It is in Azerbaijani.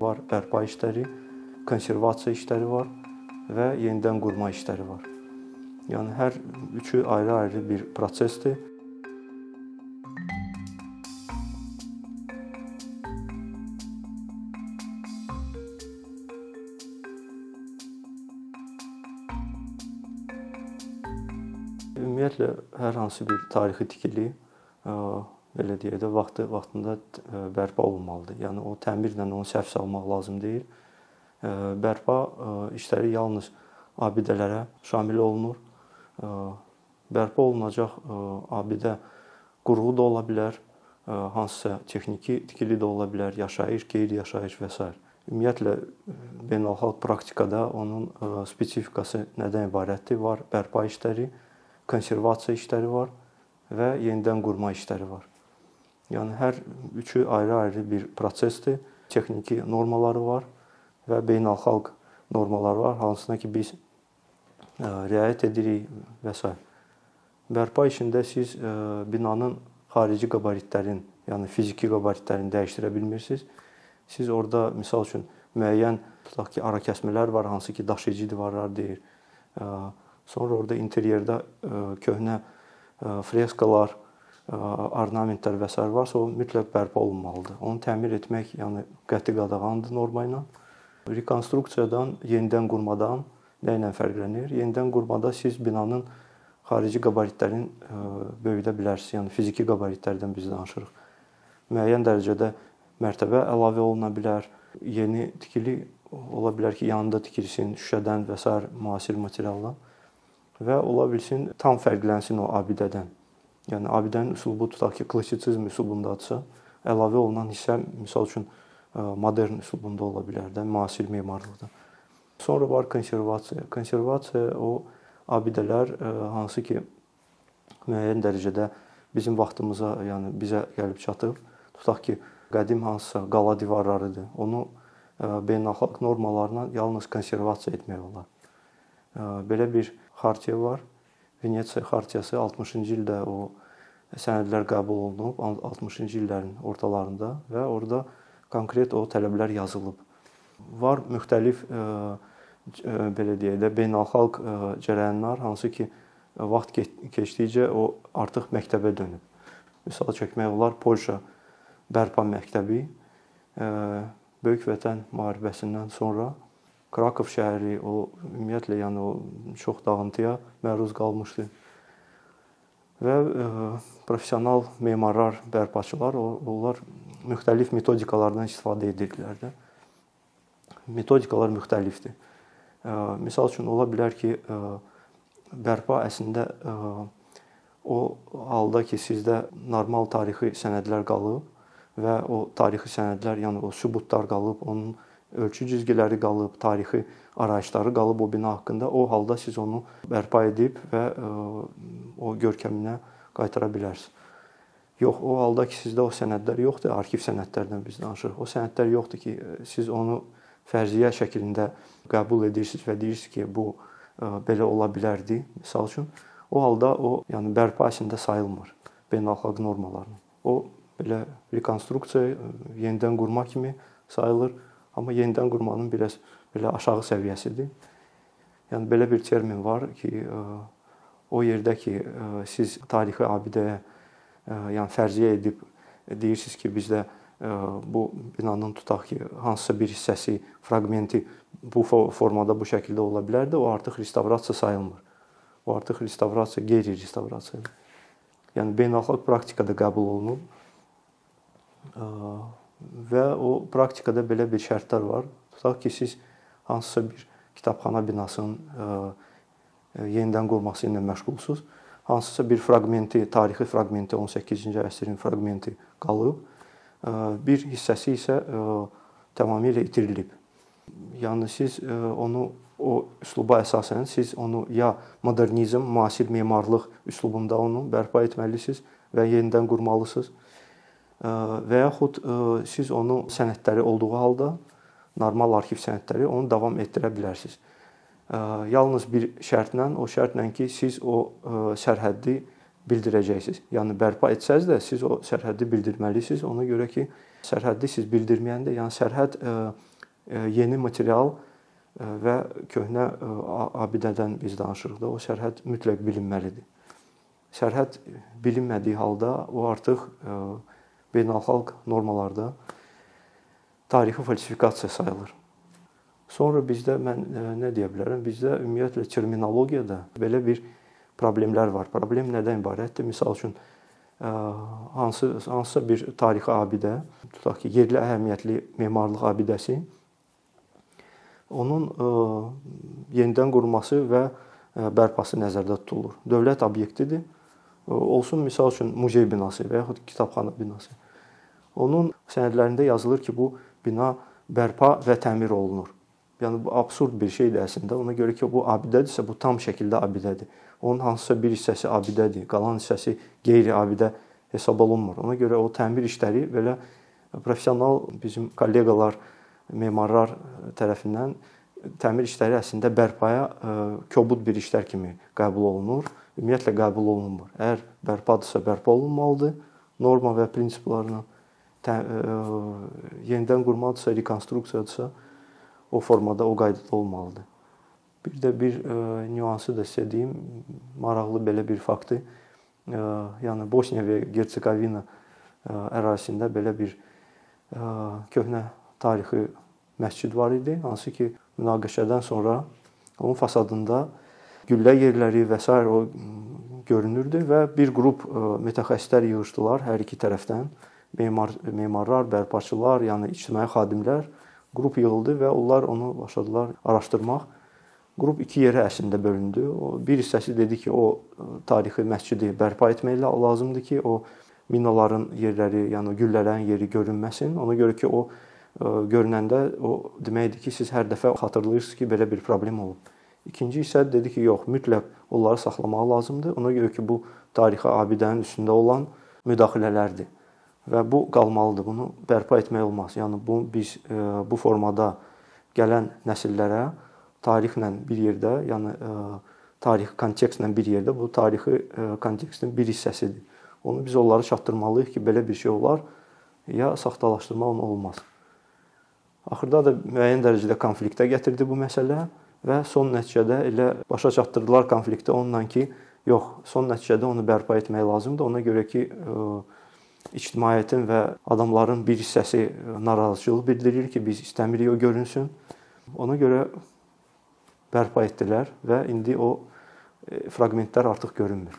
Var bərpa işləri, konservasiya işləri var və yenidən qurma işləri var. Yəni hər üçü ayrı-ayrı bir prosesdir. Ümumiyyətlə hər hansı bir tarixi tikili belə deyək də vaxtı vaxtında ə, bərpa olunmalıdır. Yəni o təmirlə onu səhv salmaq lazım deyil. Ə, Bərpa ə, işləri yalnız abidələrə şamil olunur. Bərpa olunacaq abidə qurğu da ola bilər, hansısa texniki tikili də ola bilər, yaşayış, qeyri-yaşayış və s. Ümumiyyətlə beynəlxalq praktikada onun spesifikası nədən ibarətdir? Var bərpa işləri, konservasiya işləri var və yenidən qurma işləri var. Yəni hər üçü ayrı-ayrı bir prosesdir. Texniki normaları var və beynəlxalq normalar var, hansına ki biz riayət edirik və s. Bərpa işində siz binanın xarici qabaritlərin, yəni fiziki qabaritlərini dəyişdirə bilmirsiniz. Siz orada misal üçün müəyyən tutaq ki, arakəsmələr var, hansı ki daşıyıcı divarlar deyir. Sonra orada interyerdə köhnə freskalar, ornamentlər və s. varsa, o mütləq bərpa olunmalıdır. Onu təmir etmək, yəni qəti qadağandır norma ilə. Rekonstruksiyadan, yenidən qurmadan nə ilə fərqlənir? Yenidən qurmada siz binanın xarici qabaritlərini böyüdə bilərsiniz. Yəni fiziki qabaritlərdən biz danışırıq. Müəyyən dərəcədə mərtəbə əlavə oluna bilər. Yeni tikili ola bilər ki, yanında tikilsin şüşədən və s. müasir materialdan və ola bilsin tam fərqlənsin o abidədən. Yəni abidənin üslubu tutaq ki, klassitsizm üslubundadırsa, əlavə olunan hissə misal üçün modern üslubunda ola bilər də, müasir memarlıqda. Sonra var konservasiya. Konservasiya o abidələr hansı ki müəyyən dərəcədə bizim vaxtımıza, yəni bizə gəlib çatıb. Tutaq ki, qədim hansısa qala divarlarıdır. Onu beynəlxalq normalarla yalnız konservasiya etmək olar. Belə bir xartiya var. Venesiya xartiyası 60-cı ildə o sənədlər qəbul olunub 60-cı illərin ortalarında və orada konkret o tələblər yazılıb. Var müxtəlif belə deyək də beynəlxalq cərəyanlar hansı ki vaxt keçdikcə o artıq məktəbə dönüb. Misal çəkmək olar Polşa bərpa məktəbi Böyük Vətən müharibəsindən sonra Krakov şəhəri o ümumiyyətlə yəni o çox dağıntıya məruz qalmışdı. Və ə, professional memarlar, bərpaçılar onlar müxtəlif metodikalardan istifadə edirdilər də. Metodikalar müxtəlifdir. Ə, misal üçün ola bilər ki, ə, bərpa əslində o halda ki, sizdə normal tarixi sənədlər qalıb və o tarixi sənədlər, yəni o sübutlar qalıb, onun ölçü cizgiləri qalıb, tarixi arayışları qalıb o bina haqqında. O halda siz onu bərpa edib və e, o görkəminə qaytara bilərsiniz. Yox, o halda ki, sizdə o sənədlər yoxdur, arxiv sənədlərdən biz danışırıq. O sənədlər yoxdur ki, e, siz onu fərziyyə şəklində qəbul edirsiniz və deyirsiniz ki, bu e, belə ola bilərdi, məsəl üçün. O halda o, yəni bərpa əslində sayılmır beynəlxalq normalarla. O belə rekonstruksiya, yenidən qurma kimi sayılır. Amma yenidən qurmanın biraz belə aşağı səviyyəsidir. Yəni belə bir termin var ki, e, o yerdə ki, e, siz tarixi abidəyə e, yəni fərziyyə edib deyirsiniz ki, bizdə bu binanın tutaq ki, hansısa bir hissəsi, fraqmenti bu formada, bu şəkildə ola bilər də, o artıq restavrasiya sayılmır. O artıq restavrasiya qeyri-restavrasiyadır. Yəni beynəlxalq praktikada qəbul olunub və o praktikada belə bir şərtlər var. Tutaq ki, siz hansısa bir kitabxana binasının yenidən qurması ilə məşğulsunuz. Hansısa bir fraqmenti, tarixi fraqmenti 18-ci əsrin fraqmenti qalıb, bir hissəsi isə tamamilə itirilib. Yəni siz onu o üsluba əsasən siz onu ya modernizm, müasir memarlıq üslubunda onu bərpa etməlisiniz və yenidən qurmalısınız və yaxud siz onu sənədləri olduğu halda normal arxiv sənədləri onu davam etdirə bilərsiniz. Yalnız bir şərtlə, o şərtlə ki, siz o sərhəddi bildirəcəksiniz. Yəni bərpa etsəz də siz o sərhəddi bildirməlisiniz. Ona görə ki, sərhəddi siz bildirməyəndə, yəni sərhəd yeni material və köhnə abidədən biz danışırıq da, o sərhəd mütləq bilinməlidir. Sərhəd bilinmədiyi halda o artıq beynəlxalq normalarda tarixi falsifikasiya sayılır. Sonra bizdə mən nə deyə bilərəm? Bizdə ümumiyyətlə terminologiyada belə bir problemlər var. Problem nədən ibarətdir? Məsəl üçün hansı hansısa bir tarixi abidə, tutaq ki, yerli əhəmiyyətli memarlıq abidəsi onun yenidən qurulması və bərpası nəzərdə tutulur. Dövlət obyektidir. Olsun misal üçün muzey binası və yaxud kitabxana binası. Onun sənədlərində yazılır ki, bu bina bərpa və təmir olunur. Yəni bu absurd bir şeydir əslində. Ona görə ki, bu abidədirsə, bu tam şəkildə abidədir. Onun hansısa bir hissəsi abidədir, qalan hissəsi qeyri-abidə hesab olunmur. Ona görə o təmir işləri belə professional bizim kolleqalar memarlar tərəfindən təmir işləri əslində bərpaya e, kobud bir işlər kimi qəbul olunur. Ümumiyyətlə qəbul olunmur. Əgər bərpadırsa bərpa olunmalıdır. Norma və prinsiplarına tə, ə, e, yenidən qurmadısa, rekonstruksiyadırsa o formada, o qaydada olmalıdır. Bir də bir e, nüansı da sizə deyim, maraqlı belə bir faktı. Ə, yəni Bosniya və Hersegovina ərazisində belə bir ə, köhnə tarixi məscid var idi, hansı ki, münaqişədən sonra onun fasadında güllə yerləri və s. o görünürdü və bir qrup mütəxəssislər yığıldılar hər iki tərəfdən. Memar memarlar, bərpaçılar, yəni ictimai xadimlər qrup yığıldı və onlar onu başladılar araşdırmaq. Qrup iki yerə əslində bölündü. O bir hissəsi dedi ki, o tarixi məscidi bərpa etmək lazımdır ki, o minaların yerləri, yəni güllələrin yeri görünməsin. Ona görə ki, o görünəndə o deməkdir ki, siz hər dəfə xatırlayırsınız ki, belə bir problem olub. İkinci isə dedi ki, yox, mütləq onları saxlamaq lazımdır. Ona görə ki, bu tarixi abidənin üstündə olan müdaxilələrdir və bu qalmalıdır. Bunu bərpa etmək olmaz. Yəni bu biz bu formada gələn nəsillərə tarixlə bir yerdə, yəni tarixi kontekstlə bir yerdə bu tarixi kontekstin bir hissəsidir. Onu biz onlara çatdırmalıyıq ki, belə bir şey olar, ya saxtalaşdırmaq onu olmaz. Axırda da müəyyən dərəcədə konfliktə gətirdi bu məsələ və son nəticədə elə başa çatdırdılar konflikti onunla ki, yox, son nəticədə onu bərpa etmək lazımdır. Ona görə ki, ictimaiyyətin və adamların bir hissəsi narazıçılıq bildirir ki, biz istəmirik o görünsün. Ona görə bərpa etdilər və indi o fraqmentlər artıq görünmür.